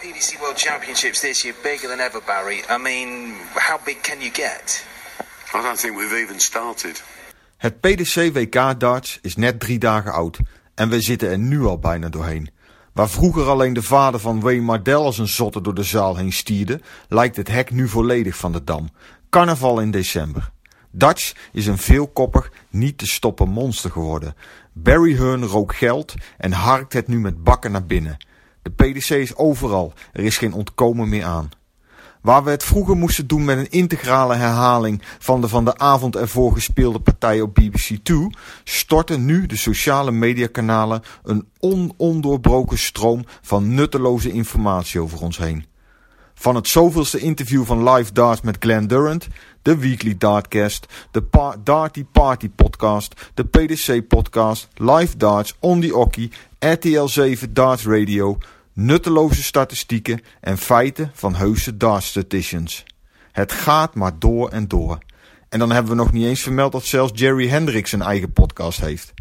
PDC World Championships this year bigger than ever, Barry. I mean, how big can you get? I don't think we've even started. Het PDC WK darts is net drie dagen oud en we zitten er nu al bijna doorheen. Waar vroeger alleen de vader van Wayne Mardell als een zotte door de zaal heen stierde, lijkt het hek nu volledig van de dam. Carnaval in december. Dutch is een veelkoppig, niet te stoppen monster geworden. Barry Hearn rook geld en harkt het nu met bakken naar binnen. De PDC is overal, er is geen ontkomen meer aan. Waar we het vroeger moesten doen met een integrale herhaling van de van de avond ervoor gespeelde partij op BBC2, storten nu de sociale mediakanalen een onondoorbroken stroom van nutteloze informatie over ons heen. Van het zoveelste interview van Live Darts met Glenn Durant, de Weekly Dartcast, de pa Darty Party podcast, de PDC podcast, Live Darts, On The Oki, RTL 7 Darts Radio, nutteloze statistieken en feiten van heuse dartstatisticians. Het gaat maar door en door. En dan hebben we nog niet eens vermeld dat zelfs Jerry Hendricks een eigen podcast heeft.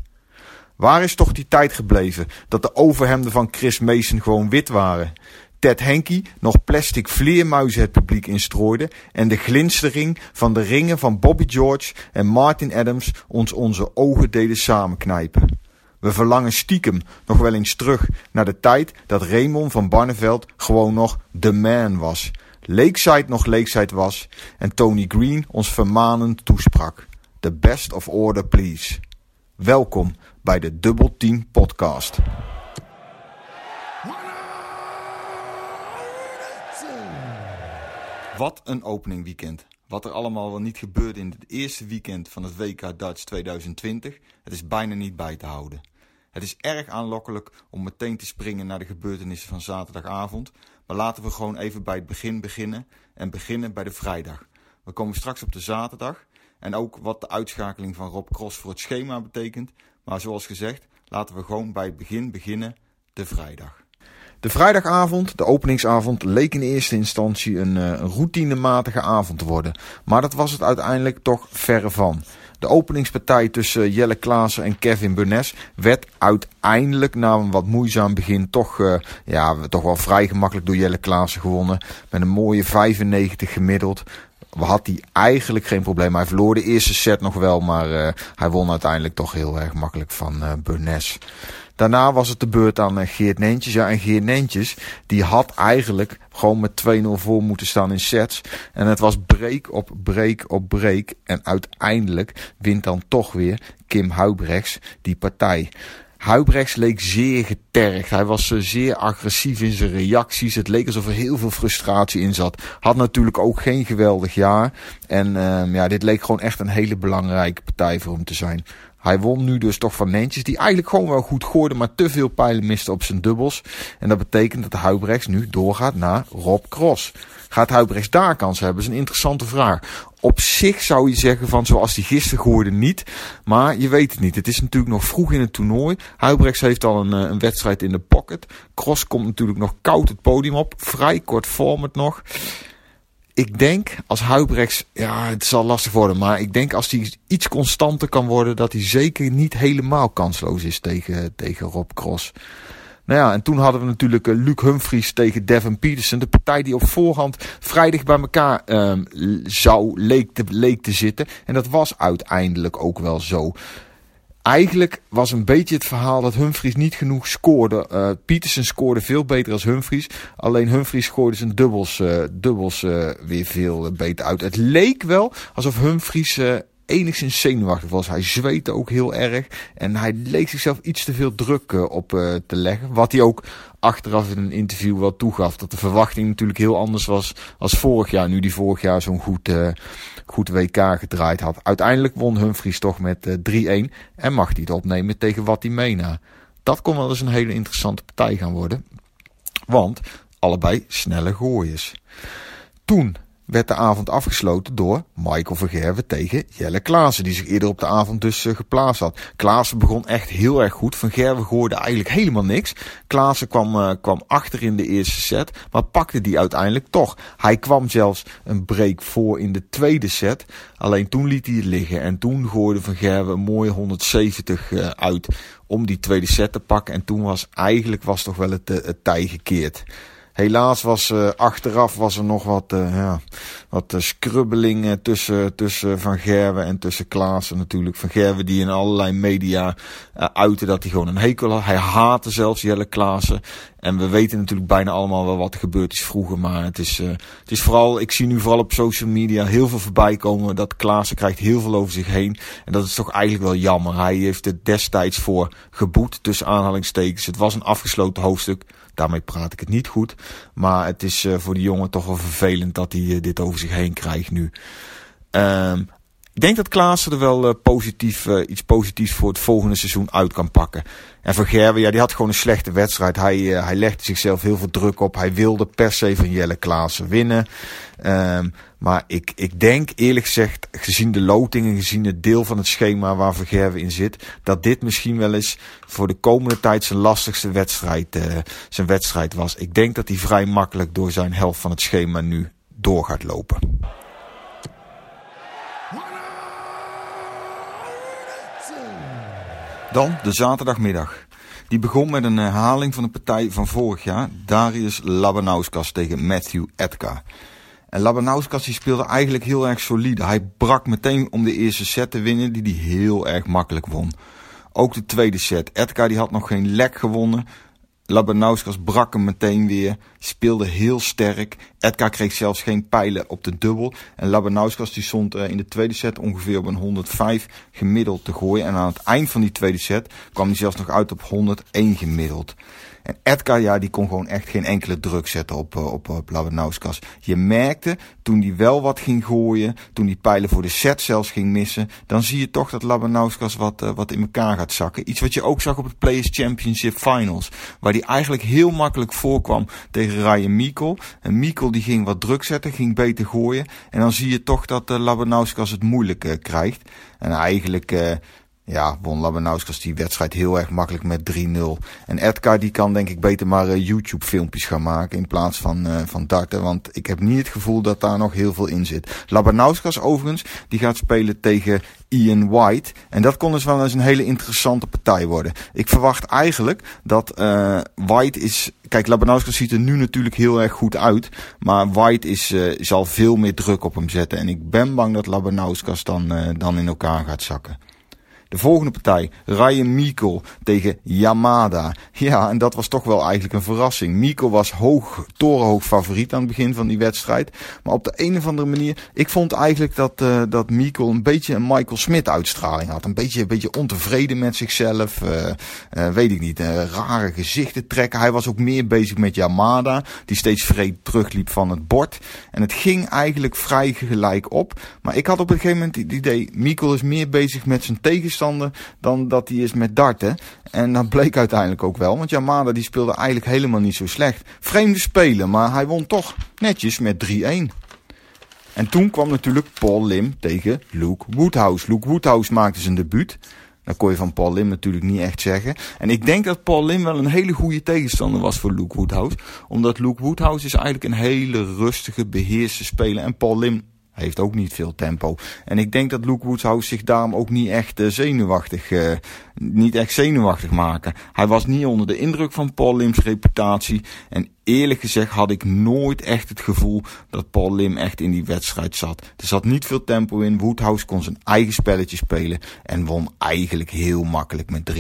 Waar is toch die tijd gebleven dat de overhemden van Chris Mason gewoon wit waren? Ted Henke nog plastic vleermuizen het publiek instrooide en de glinstering van de ringen van Bobby George en Martin Adams ons onze ogen deden samenknijpen. We verlangen stiekem nog wel eens terug naar de tijd dat Raymond van Barneveld gewoon nog de man was. Lakeside nog Lakeside was en Tony Green ons vermanend toesprak. The best of order please. Welkom bij de Double Team podcast. Wat een opening weekend. Wat er allemaal wel niet gebeurde in het eerste weekend van het WK Dutch 2020, het is bijna niet bij te houden. Het is erg aanlokkelijk om meteen te springen naar de gebeurtenissen van zaterdagavond, maar laten we gewoon even bij het begin beginnen en beginnen bij de vrijdag. We komen straks op de zaterdag en ook wat de uitschakeling van Rob Cross voor het schema betekent, maar zoals gezegd, laten we gewoon bij het begin beginnen, de vrijdag. De vrijdagavond, de openingsavond, leek in eerste instantie een, een routinematige avond te worden. Maar dat was het uiteindelijk toch verre van. De openingspartij tussen Jelle Klaassen en Kevin Burnes werd uiteindelijk na een wat moeizaam begin toch, uh, ja, toch wel vrij gemakkelijk door Jelle Klaassen gewonnen. Met een mooie 95 gemiddeld. Had hij eigenlijk geen probleem. Hij verloor de eerste set nog wel, maar uh, hij won uiteindelijk toch heel erg makkelijk van uh, Burnes. Daarna was het de beurt aan Geert Nentjes. Ja, en Geert Nentjes, die had eigenlijk gewoon met 2-0 voor moeten staan in sets. En het was break op break op break. En uiteindelijk wint dan toch weer Kim Huibrechts die partij. Huibrechts leek zeer getergd. Hij was zeer agressief in zijn reacties. Het leek alsof er heel veel frustratie in zat. Had natuurlijk ook geen geweldig jaar. En uh, ja, dit leek gewoon echt een hele belangrijke partij voor hem te zijn. Hij won nu dus toch van Nentjes, die eigenlijk gewoon wel goed gooide, maar te veel pijlen miste op zijn dubbels. En dat betekent dat Huibrechts nu doorgaat naar Rob Cross. Gaat Huibrechts daar kans hebben? Dat is een interessante vraag. Op zich zou je zeggen van zoals hij gisteren gooide niet. Maar je weet het niet. Het is natuurlijk nog vroeg in het toernooi. Huibrechts heeft al een, een wedstrijd in de pocket. Cross komt natuurlijk nog koud het podium op. Vrij kort format nog ik denk als Huibrechts, ja, het zal lastig worden, maar ik denk als hij iets constanter kan worden, dat hij zeker niet helemaal kansloos is tegen, tegen Rob Cross. Nou ja, en toen hadden we natuurlijk uh, Luc Humphries tegen Devin Peterson. De partij die op voorhand vrijdag bij elkaar um, zou, leek te, leek te zitten. En dat was uiteindelijk ook wel zo. Eigenlijk was een beetje het verhaal dat Humphries niet genoeg scoorde. Uh, Peterson scoorde veel beter als Humphries. Alleen Humphries scoorde zijn dubbels, uh, dubbels uh, weer veel beter uit. Het leek wel alsof Humphries enigszins zenuwachtig was. Hij zweette ook heel erg. En hij leek zichzelf iets te veel druk op te leggen. Wat hij ook achteraf in een interview wel toegaf. Dat de verwachting natuurlijk heel anders was als vorig jaar. Nu die vorig jaar zo'n goed, uh, goed WK gedraaid had. Uiteindelijk won Humphries toch met uh, 3-1. En mag hij het opnemen tegen Watimena. Dat kon wel eens een hele interessante partij gaan worden. Want allebei snelle gooiers. Toen werd de avond afgesloten door Michael Vergerven tegen Jelle Klaassen, die zich eerder op de avond dus uh, geplaatst had. Klaassen begon echt heel erg goed. Van Gerven gooide eigenlijk helemaal niks. Klaassen kwam, uh, kwam achter in de eerste set, maar pakte die uiteindelijk toch. Hij kwam zelfs een break voor in de tweede set. Alleen toen liet hij het liggen en toen gooide Van Gerven een mooie 170 uh, uit om die tweede set te pakken. En toen was eigenlijk was toch wel het, het tij gekeerd. Helaas was uh, achteraf was er nog wat, uh, ja, wat uh, scrubbeling tussen, tussen Van Gerwen en tussen Klaassen natuurlijk. Van Gerwen die in allerlei media uitte dat hij gewoon een hekel had. Hij haatte zelfs Jelle Klaassen. En we weten natuurlijk bijna allemaal wel wat er gebeurd is vroeger. Maar het is, het is vooral, ik zie nu vooral op social media heel veel voorbij komen. Dat Klaassen krijgt heel veel over zich heen. En dat is toch eigenlijk wel jammer. Hij heeft het destijds voor geboet tussen aanhalingstekens. Het was een afgesloten hoofdstuk. Daarmee praat ik het niet goed. Maar het is uh, voor die jongen toch wel vervelend dat hij uh, dit over zich heen krijgt nu. Um, ik denk dat Klaassen er wel uh, positief, iets positiefs voor het volgende seizoen uit kan pakken. En van Gerwen, ja, die had gewoon een slechte wedstrijd. Hij, hij legde zichzelf heel veel druk op. Hij wilde per se van Jelle Klaassen winnen. Um, maar ik, ik denk eerlijk gezegd, gezien de lotingen, gezien het deel van het schema waar Vergerwe in zit, dat dit misschien wel eens voor de komende tijd zijn lastigste wedstrijd, uh, zijn wedstrijd was. Ik denk dat hij vrij makkelijk door zijn helft van het schema nu door gaat lopen. Dan de zaterdagmiddag. Die begon met een herhaling van de partij van vorig jaar. Darius Labanauskas tegen Matthew Edgar. En Labanauskas speelde eigenlijk heel erg solide. Hij brak meteen om de eerste set te winnen, die hij heel erg makkelijk won. Ook de tweede set. Edgar die had nog geen lek gewonnen. Labanauskas brak hem meteen weer. Speelde heel sterk. Edgar kreeg zelfs geen pijlen op de dubbel. En Labanauskas die stond in de tweede set ongeveer op een 105 gemiddeld te gooien. En aan het eind van die tweede set kwam hij zelfs nog uit op 101 gemiddeld. En Edgar, ja, die kon gewoon echt geen enkele druk zetten op, eh, op, op. Je merkte, toen hij wel wat ging gooien, toen die pijlen voor de set zelfs ging missen, dan zie je toch dat Labanauskas wat, uh, wat in elkaar gaat zakken. Iets wat je ook zag op het Players Championship Finals, waar hij eigenlijk heel makkelijk voorkwam tegen Ryan Mikkel. En Mikkel die ging wat druk zetten, ging beter gooien. En dan zie je toch dat uh, Labanauskas het moeilijk uh, krijgt. En eigenlijk ja, won Labanauskas die wedstrijd heel erg makkelijk met 3-0. En Edgar die kan denk ik beter maar uh, YouTube filmpjes gaan maken in plaats van, uh, van darten. Want ik heb niet het gevoel dat daar nog heel veel in zit. Labanauskas overigens, die gaat spelen tegen Ian White. En dat kon dus wel eens een hele interessante partij worden. Ik verwacht eigenlijk dat uh, White is... Kijk, Labanauskas ziet er nu natuurlijk heel erg goed uit. Maar White is, zal veel meer druk op hem zetten. En ik ben bang dat Labanauskas dan, dan in elkaar gaat zakken. De volgende partij, Ryan Mikkel tegen Yamada. Ja, en dat was toch wel eigenlijk een verrassing. Mikkel was hoog, torenhoog favoriet aan het begin van die wedstrijd. Maar op de een of andere manier, ik vond eigenlijk dat, uh, dat Mikkel een beetje een Michael Smith uitstraling had. Een beetje, een beetje ontevreden met zichzelf. Uh, uh, weet ik niet, rare gezichten trekken. Hij was ook meer bezig met Yamada, die steeds vreed terugliep van het bord. En het ging eigenlijk vrij gelijk op. Maar ik had op een gegeven moment het idee, Mikkel is meer bezig met zijn tegenstander dan dat hij is met darten. En dat bleek uiteindelijk ook wel, want Yamada die speelde eigenlijk helemaal niet zo slecht. Vreemde spelen, maar hij won toch netjes met 3-1. En toen kwam natuurlijk Paul Lim tegen Luke Woodhouse. Luke Woodhouse maakte zijn debuut. Dat kon je van Paul Lim natuurlijk niet echt zeggen. En ik denk dat Paul Lim wel een hele goede tegenstander was voor Luke Woodhouse. Omdat Luke Woodhouse is eigenlijk een hele rustige, beheerste speler. En Paul Lim heeft ook niet veel tempo. En ik denk dat Luke Woodhouse zich daarom ook niet echt uh, zenuwachtig, uh, niet echt zenuwachtig maken. Hij was niet onder de indruk van Paul Lim's reputatie. En eerlijk gezegd had ik nooit echt het gevoel dat Paul Lim echt in die wedstrijd zat. Er zat niet veel tempo in. Woodhouse kon zijn eigen spelletje spelen en won eigenlijk heel makkelijk met 3-0.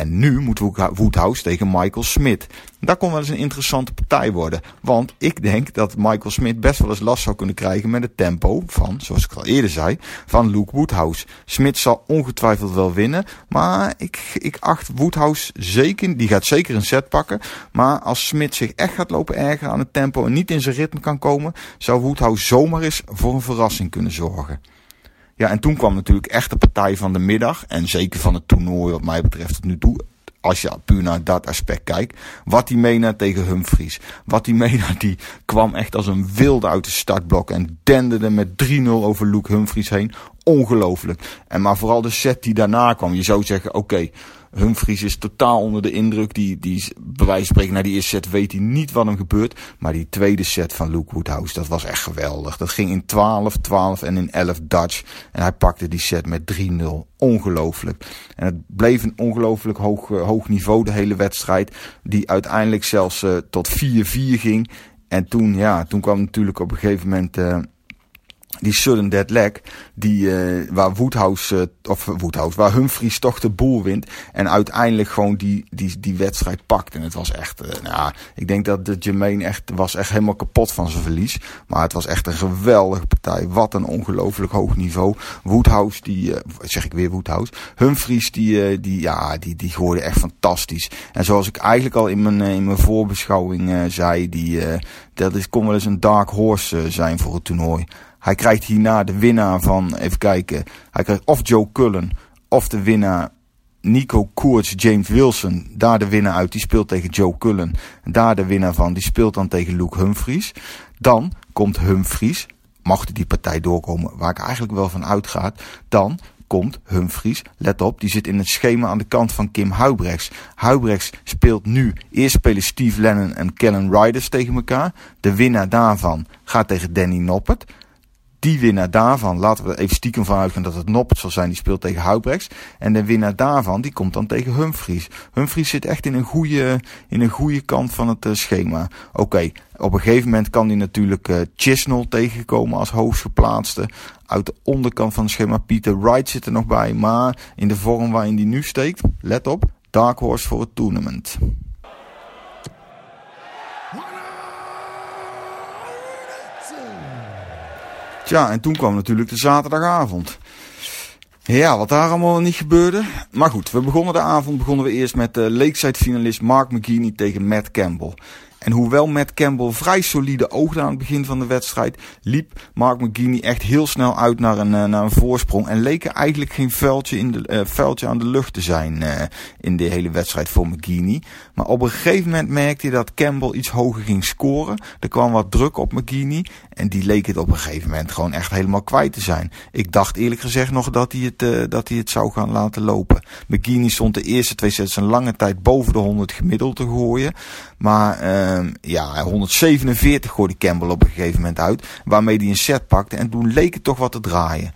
En nu moet Woodhouse tegen Michael Smit. Dat kon wel eens een interessante partij worden. Want ik denk dat Michael Smit best wel eens last zou kunnen krijgen met het tempo van, zoals ik al eerder zei, van Luke Woodhouse. Smit zal ongetwijfeld wel winnen. Maar ik, ik acht Woodhouse zeker, die gaat zeker een set pakken. Maar als Smit zich echt gaat lopen ergeren aan het tempo en niet in zijn ritme kan komen, zou Woodhouse zomaar eens voor een verrassing kunnen zorgen. Ja, en toen kwam natuurlijk echt de partij van de middag. En zeker van het toernooi, wat mij betreft, tot nu toe. Als je puur naar dat aspect kijkt. Wat die Mena tegen Humphries. Wat die Mena, die kwam echt als een wilde uit de startblok. En denderde met 3-0 over Luke Humphries heen. Ongelooflijk. En maar vooral de set die daarna kwam. Je zou zeggen, oké, Humphries is totaal onder de indruk. Die, die, bij wijze van spreken, na die eerste set weet hij niet wat hem gebeurt. Maar die tweede set van Luke Woodhouse, dat was echt geweldig. Dat ging in 12, 12 en in 11 Dutch. En hij pakte die set met 3-0. Ongelooflijk. En het bleef een ongelooflijk hoog, uh, hoog niveau, de hele wedstrijd. Die uiteindelijk zelfs uh, tot 4-4 ging. En toen, ja, toen kwam natuurlijk op een gegeven moment... Uh, die sudden dead leg, die, uh, waar Woodhouse, uh, of Woodhouse, waar Humphries toch de boel wint. En uiteindelijk gewoon die, die, die wedstrijd pakt. En het was echt, uh, ik denk dat de Jermaine echt, was echt helemaal kapot van zijn verlies. Maar het was echt een geweldige partij. Wat een ongelooflijk hoog niveau. Woodhouse, die, zeg ik weer Woodhouse. Humphries, die, die, ja, die, die gooide echt fantastisch. En zoals ik eigenlijk al in mijn, in mijn voorbeschouwing zei, die, dat is, kon wel eens een dark horse zijn voor het toernooi. Hij krijgt hierna de winnaar van, even kijken, hij krijgt of Joe Cullen of de winnaar Nico Koerts, James Wilson. Daar de winnaar uit, die speelt tegen Joe Cullen. Daar de winnaar van, die speelt dan tegen Luke Humphries. Dan komt Humphries, mocht die partij doorkomen, waar ik eigenlijk wel van uitga. Dan komt Humphries, let op, die zit in het schema aan de kant van Kim Huibrechts. Huibrechts speelt nu, eerst spelen Steve Lennon en Kellen Riders tegen elkaar. De winnaar daarvan gaat tegen Danny Noppert die winnaar daarvan, laten we er even stiekem van uitgaan dat het Noppert zal zijn, die speelt tegen Huibrechts. En de winnaar daarvan, die komt dan tegen Humphries. Humphries zit echt in een goede, in een goede kant van het uh, schema. Oké, op een gegeven moment kan hij natuurlijk uh, Chisnell tegenkomen als hoogstgeplaatste. Uit de onderkant van het schema, Peter Wright zit er nog bij. Maar in de vorm waarin hij nu steekt, let op, Dark Horse voor het tournament. Tja, en toen kwam natuurlijk de zaterdagavond. Ja, wat daar allemaal niet gebeurde. Maar goed, we begonnen de avond begonnen we eerst met de Lakeside finalist Mark McGeaney tegen Matt Campbell. En hoewel Matt Campbell vrij solide oogde aan het begin van de wedstrijd, liep Mark McGeaney echt heel snel uit naar een, naar een voorsprong. En leek er eigenlijk geen vuiltje, in de, uh, aan de lucht te zijn uh, in de hele wedstrijd voor McGeaney. Maar op een gegeven moment merkte hij dat Campbell iets hoger ging scoren. Er kwam wat druk op McGeaney. En die leek het op een gegeven moment gewoon echt helemaal kwijt te zijn. Ik dacht eerlijk gezegd nog dat hij het, dat hij het zou gaan laten lopen. McGeaney stond de eerste twee sets een lange tijd boven de 100 gemiddeld te gooien. Maar uh, ja, 147 gooide Campbell op een gegeven moment uit. Waarmee hij een set pakte. En toen leek het toch wat te draaien.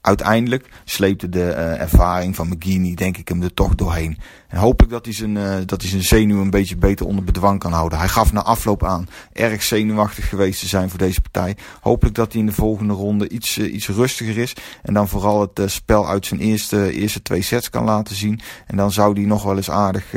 Uiteindelijk sleepte de uh, ervaring van McGeaney, denk ik, hem er toch doorheen. En hopelijk dat hij zijn, uh, dat hij zijn zenuwen een beetje beter onder bedwang kan houden. Hij gaf na afloop aan erg zenuwachtig geweest te zijn voor deze partij. Hopelijk dat hij in de volgende ronde iets, uh, iets rustiger is. En dan vooral het uh, spel uit zijn eerste, eerste twee sets kan laten zien. En dan zou hij nog wel eens aardig,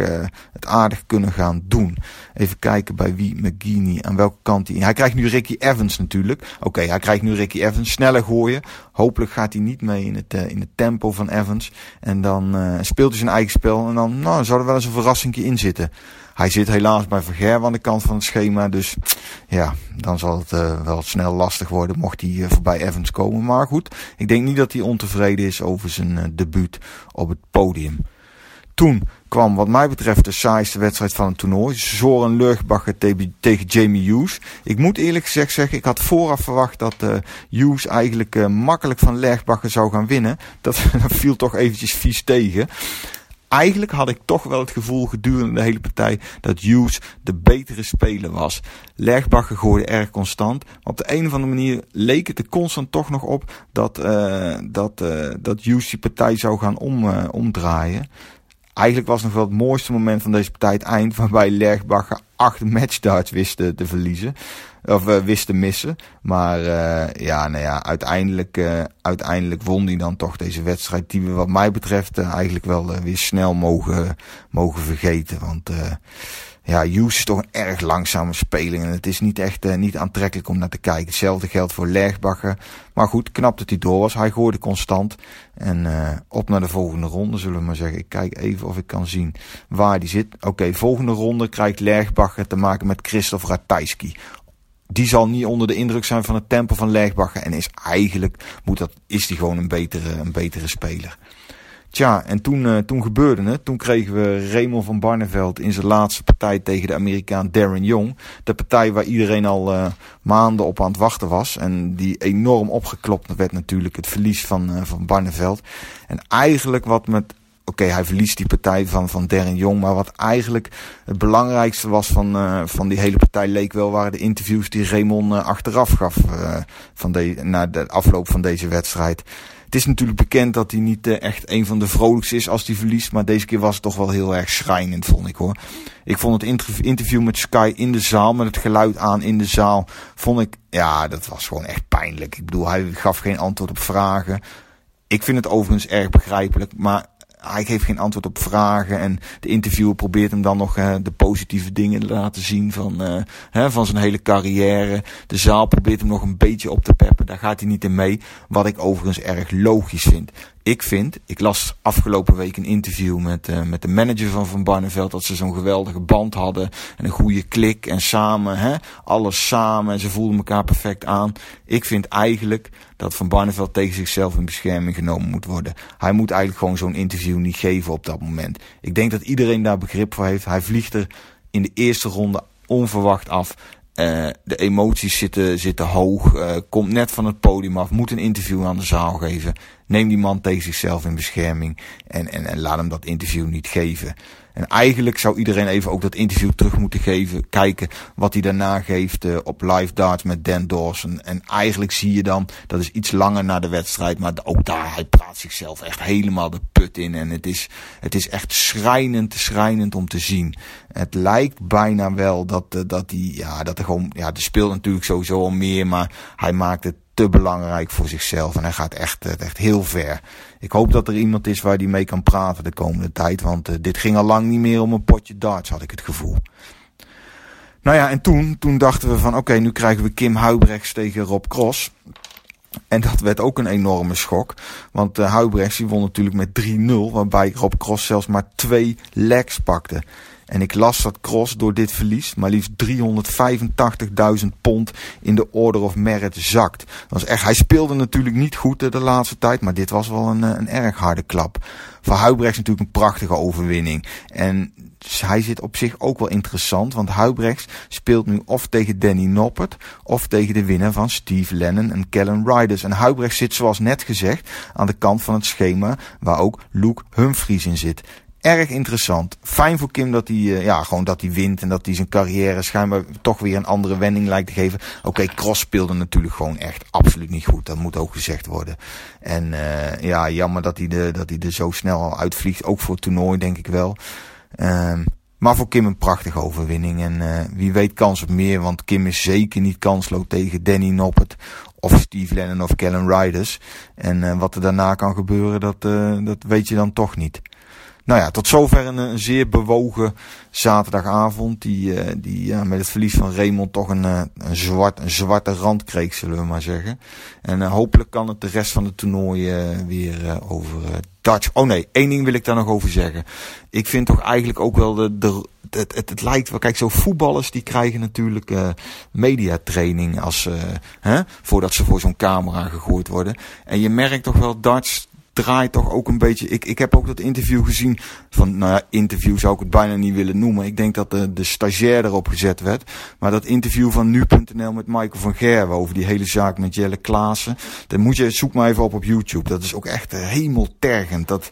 het aardig kunnen gaan doen. Even kijken bij wie McGeaney, aan welke kant hij... Hij krijgt nu Ricky Evans natuurlijk. Oké, hij krijgt nu Ricky Evans. Sneller gooien. Hopelijk gaat hij niet mee in het, in het tempo van Evans. En dan speelt hij zijn eigen spel. En dan nou, zou er wel eens een verrassing in zitten. Hij zit helaas bij Verger aan de kant van het schema. Dus ja, dan zal het uh, wel snel lastig worden mocht hij uh, voorbij Evans komen. Maar goed, ik denk niet dat hij ontevreden is over zijn uh, debuut op het podium. Toen kwam wat mij betreft de saaiste wedstrijd van het toernooi. Zoran Lurgbacher tegen Jamie Hughes. Ik moet eerlijk gezegd zeggen, ik had vooraf verwacht dat uh, Hughes eigenlijk makkelijk van Lergbacher zou gaan winnen. Dat, dat viel toch eventjes vies tegen eigenlijk had ik toch wel het gevoel gedurende de hele partij dat Hughes de betere speler was. Lergbacher gooide erg constant. Maar op de een of andere manier leek het er constant toch nog op dat, uh, dat, uh, dat Hughes die partij zou gaan om, uh, omdraaien. Eigenlijk was nog wel het mooiste moment van deze partij het eind, waarbij Lergbacher acht matchdarts wist te verliezen. Of uh, wist te missen. Maar uh, ja, nou ja, uiteindelijk, uh, uiteindelijk won hij dan toch deze wedstrijd. Die we wat mij betreft eigenlijk wel weer snel mogen, mogen vergeten. Want ja, Hughes is toch een erg langzame speler. En het is niet echt niet aantrekkelijk om naar te kijken. Hetzelfde geldt voor Lergbacher. Maar goed, knap dat hij door was. Hij gooide constant. En op naar de volgende ronde, zullen we maar zeggen. Ik kijk even of ik kan zien waar die zit. Oké, volgende ronde krijgt Lergbacher te maken met Christoph Ratajski. Die zal niet onder de indruk zijn van het tempo van Lergbacher. En is eigenlijk, moet dat, is die gewoon een betere, een betere speler. Tja, en toen, uh, toen gebeurde het. Toen kregen we Raymond van Barneveld in zijn laatste partij tegen de Amerikaan Darren Young. De partij waar iedereen al uh, maanden op aan het wachten was. En die enorm opgeklopt werd natuurlijk het verlies van, uh, van Barneveld. En eigenlijk wat met Oké, hij verliest die partij van, van Darren Jong. Maar wat eigenlijk het belangrijkste was van, uh, van die hele partij leek wel waren de interviews die Raymond uh, achteraf gaf uh, van de, na de afloop van deze wedstrijd. Het is natuurlijk bekend dat hij niet echt een van de vrolijkste is als hij verliest. Maar deze keer was het toch wel heel erg schrijnend, vond ik hoor. Ik vond het interview met Sky in de zaal, met het geluid aan in de zaal, vond ik, ja, dat was gewoon echt pijnlijk. Ik bedoel, hij gaf geen antwoord op vragen. Ik vind het overigens erg begrijpelijk, maar hij geeft geen antwoord op vragen. En de interviewer probeert hem dan nog uh, de positieve dingen te laten zien van, uh, hè, van zijn hele carrière. De zaal probeert hem nog een beetje op te peppen. Daar gaat hij niet in mee. Wat ik overigens erg logisch vind. Ik vind, ik las afgelopen week een interview met, uh, met de manager van Van Barneveld. Dat ze zo'n geweldige band hadden. En een goede klik. En samen, hè, alles samen. En ze voelden elkaar perfect aan. Ik vind eigenlijk dat Van Barneveld tegen zichzelf in bescherming genomen moet worden. Hij moet eigenlijk gewoon zo'n interview niet geven op dat moment. Ik denk dat iedereen daar begrip voor heeft. Hij vliegt er in de eerste ronde onverwacht af. Uh, de emoties zitten, zitten hoog. Uh, komt net van het podium af. Moet een interview aan de zaal geven. Neem die man tegen zichzelf in bescherming. En, en, en laat hem dat interview niet geven. En eigenlijk zou iedereen even ook dat interview terug moeten geven. Kijken wat hij daarna geeft uh, op live darts met Dan Dawson. En eigenlijk zie je dan, dat is iets langer na de wedstrijd. Maar ook daar, hij praat zichzelf echt helemaal de put in. En het is, het is echt schrijnend, schrijnend om te zien. Het lijkt bijna wel dat, uh, dat hij, ja, dat er gewoon, ja, er speelt natuurlijk sowieso al meer. Maar hij maakt het te belangrijk voor zichzelf. En hij gaat echt, echt heel ver. Ik hoop dat er iemand is waar hij mee kan praten de komende tijd. Want uh, dit ging al lang niet meer om een potje darts, had ik het gevoel. Nou ja, en toen, toen dachten we van oké, nu krijgen we Kim Huibrechts tegen Rob Cross. En dat werd ook een enorme schok. Want uh, die won natuurlijk met 3-0. Waarbij Rob Cross zelfs maar twee legs pakte. En ik las dat Cross door dit verlies maar liefst 385.000 pond in de Order of Merit zakt. Dat was echt, hij speelde natuurlijk niet goed de laatste tijd, maar dit was wel een, een erg harde klap. Voor Huibrechts natuurlijk een prachtige overwinning. En hij zit op zich ook wel interessant, want Huibrechts speelt nu of tegen Danny Noppert of tegen de winnaar van Steve Lennon en Kellen Riders. En Huibrechts zit zoals net gezegd aan de kant van het schema waar ook Luke Humphries in zit erg interessant. Fijn voor Kim dat hij, uh, ja, gewoon dat hij wint en dat hij zijn carrière schijnbaar toch weer een andere wending lijkt te geven. Oké, okay, Cross speelde natuurlijk gewoon echt absoluut niet goed. Dat moet ook gezegd worden. En uh, ja, jammer dat hij, de, dat hij er zo snel uitvliegt. Ook voor het toernooi denk ik wel. Um, maar voor Kim een prachtige overwinning. En uh, wie weet kans op meer, want Kim is zeker niet kansloos tegen Danny Noppert of Steve Lennon of Kellen Riders. En wat er daarna kan gebeuren, dat, dat weet je dan toch niet. Nou ja, tot zover een, zeer bewogen zaterdagavond. Die, uh, die uh, met het verlies van Raymond toch een, uh, een, zwart, een zwarte rand kreeg, zullen we maar zeggen. En hopelijk kan het de rest van het toernooi weer over Dutch. Oh nee, één ding wil ik daar nog over zeggen. Ik vind toch eigenlijk ook wel de, de het, het, lijkt wel, kijk, zo voetballers die krijgen natuurlijk mediatraining als, hè, voordat ze voor zo'n camera gegooid worden. En je merkt toch wel darts draait toch ook een beetje. Ik, ik heb ook dat interview gezien. Van, nou ja, interview zou ik het bijna niet willen noemen. Ik denk dat de, de stagiair erop gezet werd. Maar dat interview van nu.nl met Michael van Gerwen over die hele zaak met Jelle Klaassen. Dan moet je, zoek maar even op op YouTube. Dat is ook echt hemeltergend. Dat,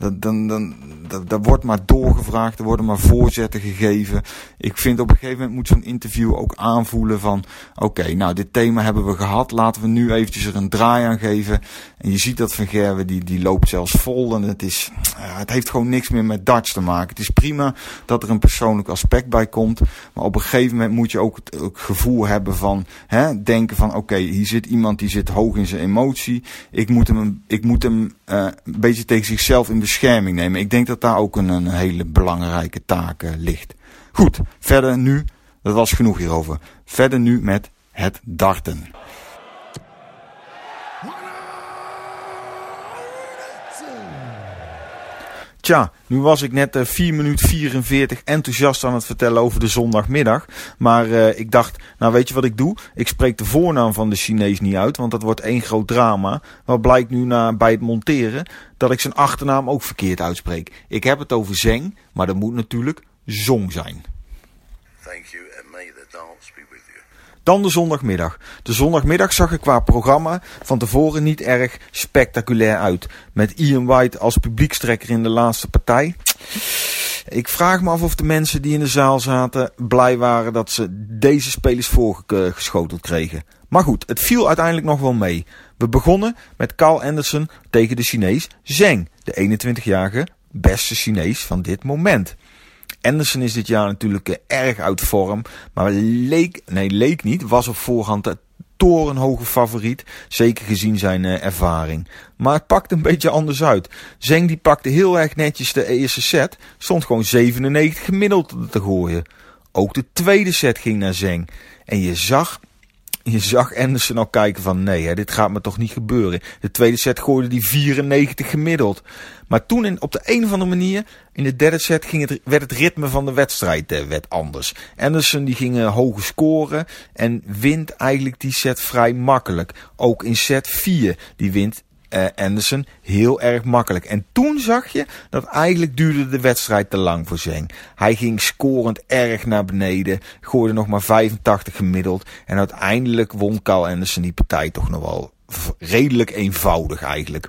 dat, dan, dan, dat, dat wordt maar doorgevraagd, er worden maar voorzetten gegeven. Ik vind op een gegeven moment moet zo'n interview ook aanvoelen van... Oké, nou dit thema hebben we gehad, laten we nu eventjes er een draai aan geven. En je ziet dat Van Gerwen, die, die loopt zelfs vol en het, is, het heeft gewoon niks meer met darts te maken. Het is prima dat er een persoonlijk aspect bij komt. Maar op een gegeven moment moet je ook het, gevoel hebben van... Hè, denken van oké, hier zit iemand die zit hoog in zijn emotie. Ik moet hem, ik moet hem uh, een beetje tegen zichzelf in bescherming nemen. Ik denk dat daar ook een, hele belangrijke taak uh, ligt. Goed, verder nu, dat was genoeg hierover. Verder nu met het darten. Tja, nu was ik net uh, 4 minuten 44 enthousiast aan het vertellen over de zondagmiddag. Maar uh, ik dacht, nou weet je wat ik doe? Ik spreek de voornaam van de Chinees niet uit, want dat wordt één groot drama. Wat blijkt nu na, bij het monteren? Dat ik zijn achternaam ook verkeerd uitspreek. Ik heb het over Zeng, maar dat moet natuurlijk Zong zijn. Thank you Dan de zondagmiddag. De zondagmiddag zag er qua programma van tevoren niet erg spectaculair uit. Met Ian White als publiekstrekker in de laatste partij. Ik vraag me af of de mensen die in de zaal zaten blij waren dat ze deze spelers voorgeschoteld kregen. Maar goed, het viel uiteindelijk nog wel mee. We begonnen met Carl Anderson tegen de Chinees Zheng, de 21-jarige beste Chinees van dit moment. Anderson is dit jaar natuurlijk eh, erg uit vorm. Maar leek, nee, leek niet, was op voorhand de torenhoge favoriet. Zeker gezien zijn uh, ervaring. Maar het pakte een beetje anders uit. Zeng die pakte heel erg netjes de eerste set. Stond gewoon 97 gemiddeld te gooien. Ook de tweede set ging naar Zeng. En je zag je zag Anderson al kijken van nee, hè, dit gaat me toch niet gebeuren. De tweede set gooide die 94 gemiddeld. Maar toen in, op de een of andere manier, in de derde set, ging het, werd het ritme van de wedstrijd eh, werd anders. Anderson die ging uh, hoge scoren en wint eigenlijk die set vrij makkelijk. Ook in set 4, die wint uh, Anderson heel erg makkelijk. En toen zag je dat eigenlijk duurde de wedstrijd te lang voor Zeng. Hij ging scorend erg naar beneden, gooide nog maar 85 gemiddeld. En uiteindelijk won Carl Anderson die partij toch nog wel redelijk eenvoudig eigenlijk.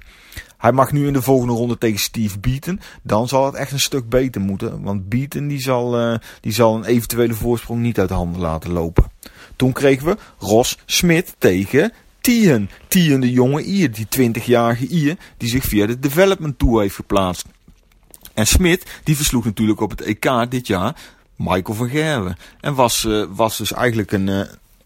Hij mag nu in de volgende ronde tegen Steve Beaton. Dan zal het echt een stuk beter moeten. Want Beaton die zal, uh, die zal een eventuele voorsprong niet uit de handen laten lopen. Toen kregen we Ross Smit tegen Tien. Tien, de jonge Ier, die 20-jarige Ier, die zich via de Development Tour heeft geplaatst. En Smit, die versloeg natuurlijk op het EK dit jaar Michael van Gerwen. En was, uh, was dus eigenlijk een, uh,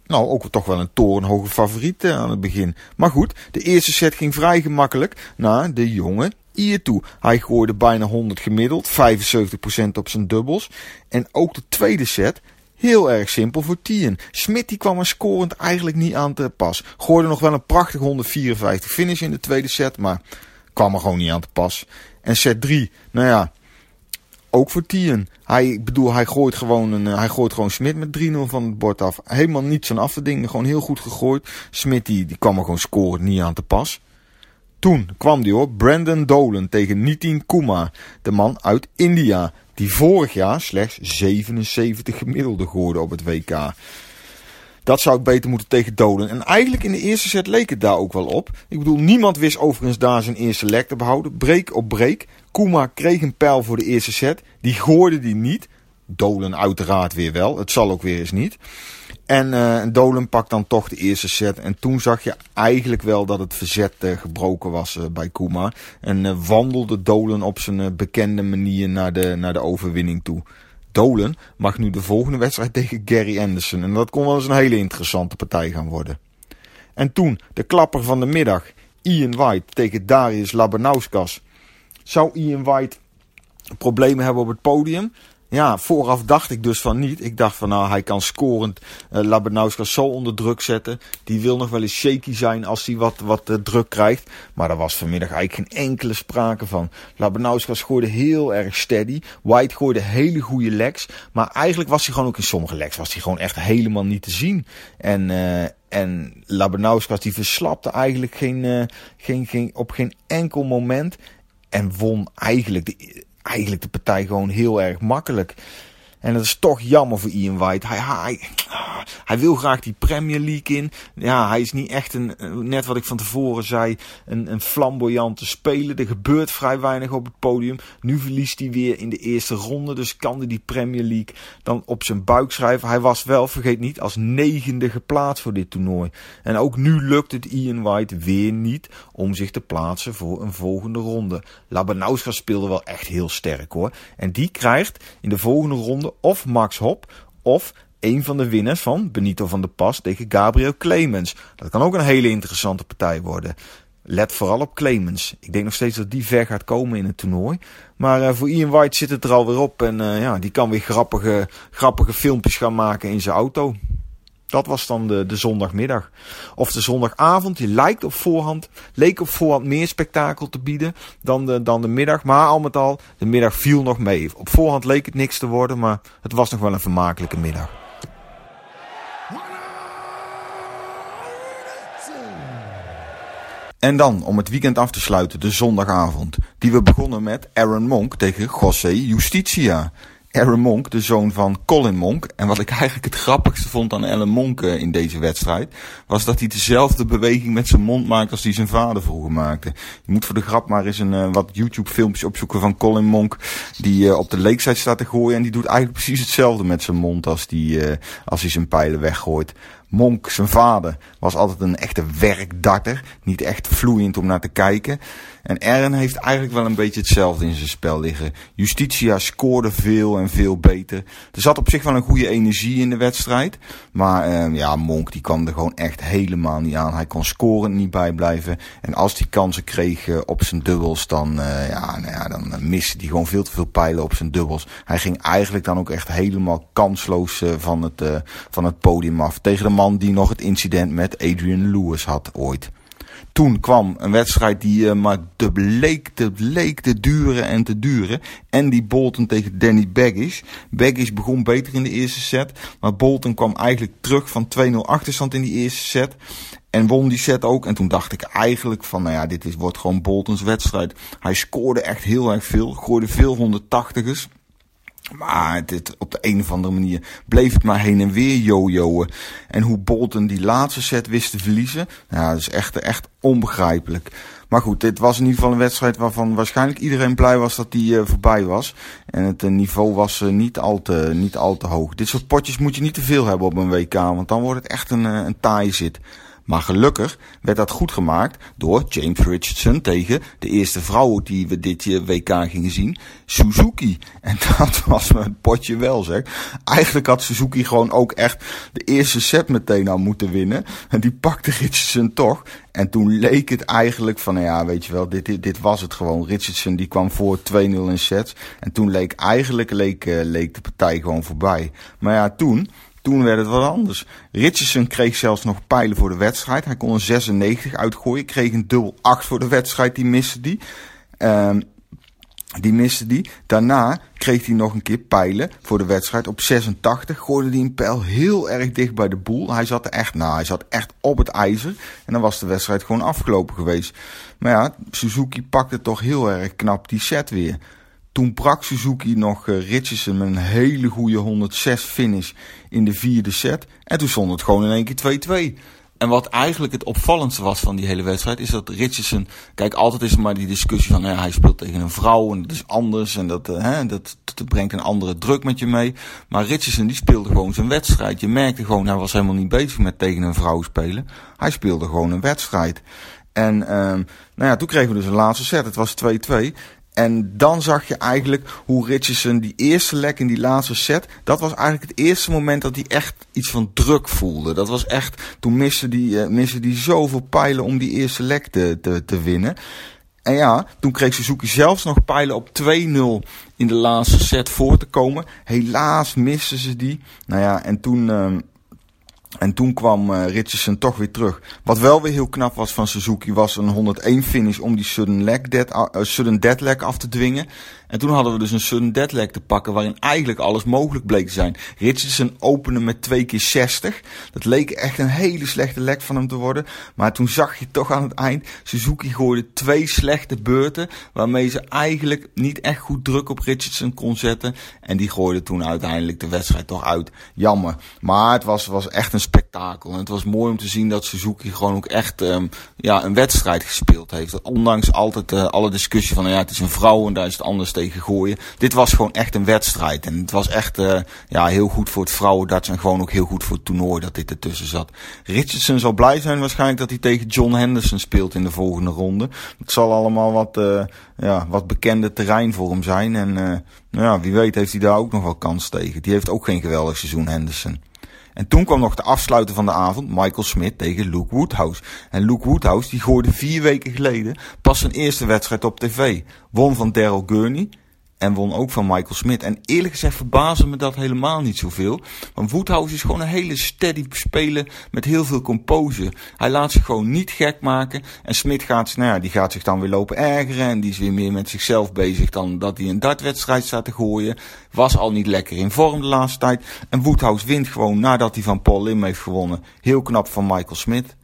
nou ook toch wel een torenhoge favoriet uh, aan het begin. Maar goed, de eerste set ging vrij gemakkelijk naar de jonge Ier toe. Hij gooide bijna 100 gemiddeld, 75% op zijn dubbels. En ook de tweede set Heel erg simpel voor Tien. Smit die kwam er scorend eigenlijk niet aan te pas. Gooide nog wel een prachtig 154 finish in de tweede set, maar kwam er gewoon niet aan te pas. En set 3, nou ja, ook voor Tien. Hij, bedoel, hij gooit gewoon, een, hij gooit gewoon Smit met 3-0 van het bord af. Helemaal niets aan af te dingen, gewoon heel goed gegooid. Smit die, die kwam er gewoon scorend niet aan te pas. Toen kwam die hoor, Brandon Dolan tegen Nitin Kumar, de man uit India die vorig jaar slechts 77 gemiddelde gooide op het WK. Dat zou ik beter moeten tegen Doden. En eigenlijk in de eerste set leek het daar ook wel op. Ik bedoel, niemand wist overigens daar zijn eerste lek te behouden. Break op break. Kuma kreeg een pijl voor de eerste set. Die gooide die niet. Dolen uiteraard weer wel. Het zal ook weer eens niet. En uh, Dolan pakt dan toch de eerste set. En toen zag je eigenlijk wel dat het verzet uh, gebroken was uh, bij Kuma. En wandelde Dolan op zijn bekende manier naar de, naar de overwinning toe. Dolan mag nu de volgende wedstrijd tegen Gary Anderson. En dat kon wel eens een hele interessante partij gaan worden. En toen de klapper van de middag. Ian White tegen Darius Labanauskas. Zou Ian White problemen hebben op het podium? Ja, vooraf dacht ik dus van niet. Ik dacht van nou, hij kan scorend uh, zo onder druk zetten. Die wil nog wel eens shaky zijn als hij wat, wat uh, druk krijgt. Maar daar was vanmiddag eigenlijk geen enkele sprake van. Labanauskas gooide heel erg steady. White gooide hele goede legs. Maar eigenlijk was hij gewoon ook in sommige legs was hij gewoon echt helemaal niet te zien. En... Uh, en Labanauskas die verslapte eigenlijk geen, uh, geen, geen, op geen enkel moment. En won eigenlijk de, eigenlijk de partij gewoon heel erg makkelijk. En dat is toch jammer voor Ian White. Hij, hij, hij wil graag die Premier League in. Ja, hij is niet echt een, net wat ik van tevoren zei, een, een flamboyante speler. Er gebeurt vrij weinig op het podium. Nu verliest hij weer in de eerste ronde. Dus kan hij die Premier League dan op zijn buik schrijven. Hij was wel, vergeet niet, als negende geplaatst voor dit toernooi. En ook nu lukt het Ian White weer niet om zich te plaatsen voor een volgende ronde. Labanauska speelde wel echt heel sterk hoor. En die krijgt in de volgende ronde of Max Hop of een van de winnaars van Benito van der Pas tegen Gabriel Clemens. Dat kan ook een hele interessante partij worden. Let vooral op Clemens. Ik denk nog steeds dat die ver gaat komen in het toernooi. Maar uh, voor Ian White zit het er alweer op. En uh, ja, die kan weer grappige, grappige filmpjes gaan maken in zijn auto. Dat was dan de, de zondagmiddag. Of de zondagavond, die lijkt op voorhand, leek op voorhand meer spektakel te bieden dan de, dan de middag. Maar al met al, de middag viel nog mee. Op voorhand leek het niks te worden, maar het was nog wel een vermakelijke middag. En dan, om het weekend af te sluiten, de zondagavond. Die we begonnen met Aaron Monk tegen José Justicia. Aaron Monk, de zoon van Colin Monk. En wat ik eigenlijk het grappigste vond aan Aaron Monk eh, in deze wedstrijd, was dat hij dezelfde beweging met zijn mond maakte als die zijn vader vroeger maakte. Je moet voor de grap maar eens een uh, wat YouTube filmpjes opzoeken van Colin Monk, die uh, op de leekzijde staat te gooien. En die doet eigenlijk precies hetzelfde met zijn mond als, die, als hij zijn pijlen weggooit. Monk, zijn vader, was altijd een echte werkdarter. Niet echt vloeiend om naar te kijken. En Aaron heeft eigenlijk wel een beetje hetzelfde in zijn spel liggen. Justitia scoorde veel en veel beter. Er zat op zich wel een goede energie in de wedstrijd. Maar uh, ja, Monk die kwam er gewoon echt helemaal niet aan. Hij kon scoren niet bijblijven. En als hij kansen kreeg uh, op zijn dubbels, dan, uh, ja, nou ja, dan miste hij gewoon veel te veel pijlen op zijn dubbels. Hij ging eigenlijk dan ook echt helemaal kansloos van, het, van het podium af. Tegen de man die nog het incident met Adrian Lewis had ooit toen kwam een wedstrijd die uh, maar te bleek, te bleek te duren en te duren. Andy Bolton tegen Danny Baggish. Baggish begon beter in de eerste set. Maar Bolton kwam eigenlijk terug van 2-0 achterstand in die eerste set. En won die set ook. En toen dacht ik eigenlijk van, nou ja, dit is, wordt gewoon Boltons wedstrijd. Hij scoorde echt heel erg veel. Gooide veel 180ers. Maar dit, op de een of andere manier bleef het maar heen en weer jojoen. En hoe Bolton die laatste set wist te verliezen, nou, dat is echt, echt onbegrijpelijk. Maar goed, dit was in ieder geval een wedstrijd waarvan waarschijnlijk iedereen blij was dat die uh, voorbij was. En het uh, niveau was uh, niet, al te, niet al te hoog. Dit soort potjes moet je niet te veel hebben op een WK, want dan wordt het echt een, een taaie zit. Maar gelukkig werd dat goed gemaakt door James Richardson tegen de eerste vrouw die we dit WK gingen zien, Suzuki. En dat was me het potje wel zeg. Eigenlijk had Suzuki gewoon ook echt de eerste set meteen al moeten winnen. En die pakte Richardson toch. En toen leek het eigenlijk van, nou ja, weet je wel, dit, dit, dit was het gewoon. Richardson die kwam voor 2-0 in sets. En toen leek eigenlijk leek, uh, leek de partij gewoon voorbij. Maar ja, toen toen werd het wat anders. Richardson kreeg zelfs nog pijlen voor de wedstrijd. Hij kon een 96 uitgooien. Kreeg een dubbel 8 voor de wedstrijd. Die miste die. Um, die miste die. Daarna kreeg hij nog een keer pijlen voor de wedstrijd op 86. Gooide hij een pijl heel erg dicht bij de boel. Hij zat er echt na. Nou, hij zat echt op het ijzer. En dan was de wedstrijd gewoon afgelopen geweest. Maar ja, Suzuki pakte toch heel erg knap die set weer. Toen brak Suzuki nog uh, Richardson met een hele goede 106 finish in de vierde set. En toen stond het gewoon in één keer 2-2. En wat eigenlijk het opvallendste was van die hele wedstrijd, is dat Richardson. Kijk, altijd is er maar die discussie van hij speelt tegen een vrouw en dat is anders en dat, uh, hè, dat, dat, brengt een andere druk met je mee. Maar Richardson die speelde gewoon zijn wedstrijd. Je merkte gewoon, hij was helemaal niet bezig met tegen een vrouw spelen. Hij speelde gewoon een wedstrijd. En uh, nou ja, toen kregen we dus een laatste set. Het was 2-2. En dan zag je eigenlijk hoe Richardson die eerste lek in die laatste set, dat was eigenlijk het eerste moment dat hij echt iets van druk voelde. Dat was echt, toen miste die, uh, miste die zoveel pijlen om die eerste lek te, te, te winnen. En ja, toen kreeg Suzuki zelfs nog pijlen op 2-0 in de laatste set voor te komen. Helaas misten ze die. Nou ja, en toen... Uh, en toen kwam uh, Richardson toch weer terug. Wat wel weer heel knap was van Suzuki was een 101 finish om die sudden, leg dead, uh, sudden dead af te dwingen. En toen hadden we dus een sudden deadleg te pakken waarin eigenlijk alles mogelijk bleek te zijn. Richardson opende met twee keer 60. Dat leek echt een hele slechte lek van hem te worden. Maar toen zag je toch aan het eind, Suzuki gooide twee slechte beurten waarmee ze eigenlijk niet echt goed druk op Richardson kon zetten. En die gooide toen uiteindelijk de wedstrijd toch uit. Jammer. Maar het was, was echt een spektakel. En het was mooi om te zien dat Suzuki gewoon ook echt um, ja, een wedstrijd gespeeld heeft. Ondanks altijd uh, alle discussie van nou ja, het is een vrouw en daar is het anders tegen gooien. Dit was gewoon echt een wedstrijd. En het was echt uh, ja, heel goed voor het vrouwendarts en gewoon ook heel goed voor het toernooi dat dit ertussen zat. Richardson zal blij zijn waarschijnlijk dat hij tegen John Henderson speelt in de volgende ronde. Het zal allemaal wat, uh, ja, wat bekende terrein voor hem zijn. En uh, ja, wie weet heeft hij daar ook nog wel kans tegen. Die heeft ook geen geweldig seizoen, Henderson. En toen kwam nog de afsluiter van de avond, Michael Smith tegen Luke Woodhouse. En Luke Woodhouse die gooide vier weken geleden pas zijn eerste wedstrijd op tv. Won van Daryl Gurney. En won ook van Michael Smith. En eerlijk gezegd verbaasde me dat helemaal niet zoveel. Want Woodhouse is gewoon een hele steady speler met heel veel composure. Hij laat zich gewoon niet gek maken. En Smith gaat, nou ja, die gaat zich dan weer lopen ergeren. En die is weer meer met zichzelf bezig dan dat hij een dartwedstrijd staat te gooien. Was al niet lekker in vorm de laatste tijd. En Woodhouse wint gewoon nadat hij van Paul Lim heeft gewonnen. Heel knap van Michael Smith.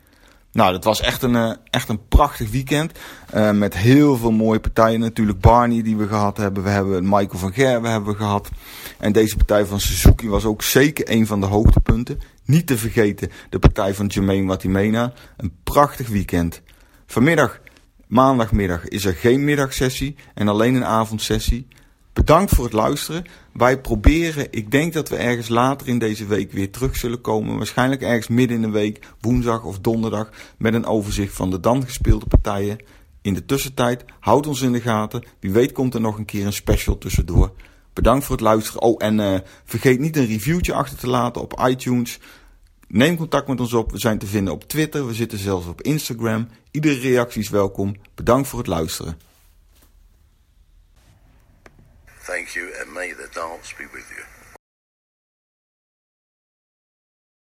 Nou, dat was echt een, uh, echt een prachtig weekend. Uh, met heel veel mooie partijen. Natuurlijk Barney die we gehad hebben. We hebben Michael van Gerwen hebben we gehad. En deze partij van Suzuki was ook zeker een van de hoogtepunten. Niet te vergeten de partij van Jermaine Watimena. Een prachtig weekend. Vanmiddag, maandagmiddag, is er geen middagsessie en alleen een avondsessie. Bedankt voor het luisteren. Wij proberen, ik denk dat we ergens later in deze week weer terug zullen komen. Waarschijnlijk ergens midden in de week, woensdag of donderdag, met een overzicht van de dan gespeelde partijen. In de tussentijd, houd ons in de gaten. Wie weet komt er nog een keer een special tussendoor. Bedankt voor het luisteren. Oh, en uh, vergeet niet een reviewtje achter te laten op iTunes. Neem contact met ons op. We zijn te vinden op Twitter. We zitten zelfs op Instagram. Iedere reactie is welkom. Bedankt voor het luisteren. Thank you, and may the dance be with you.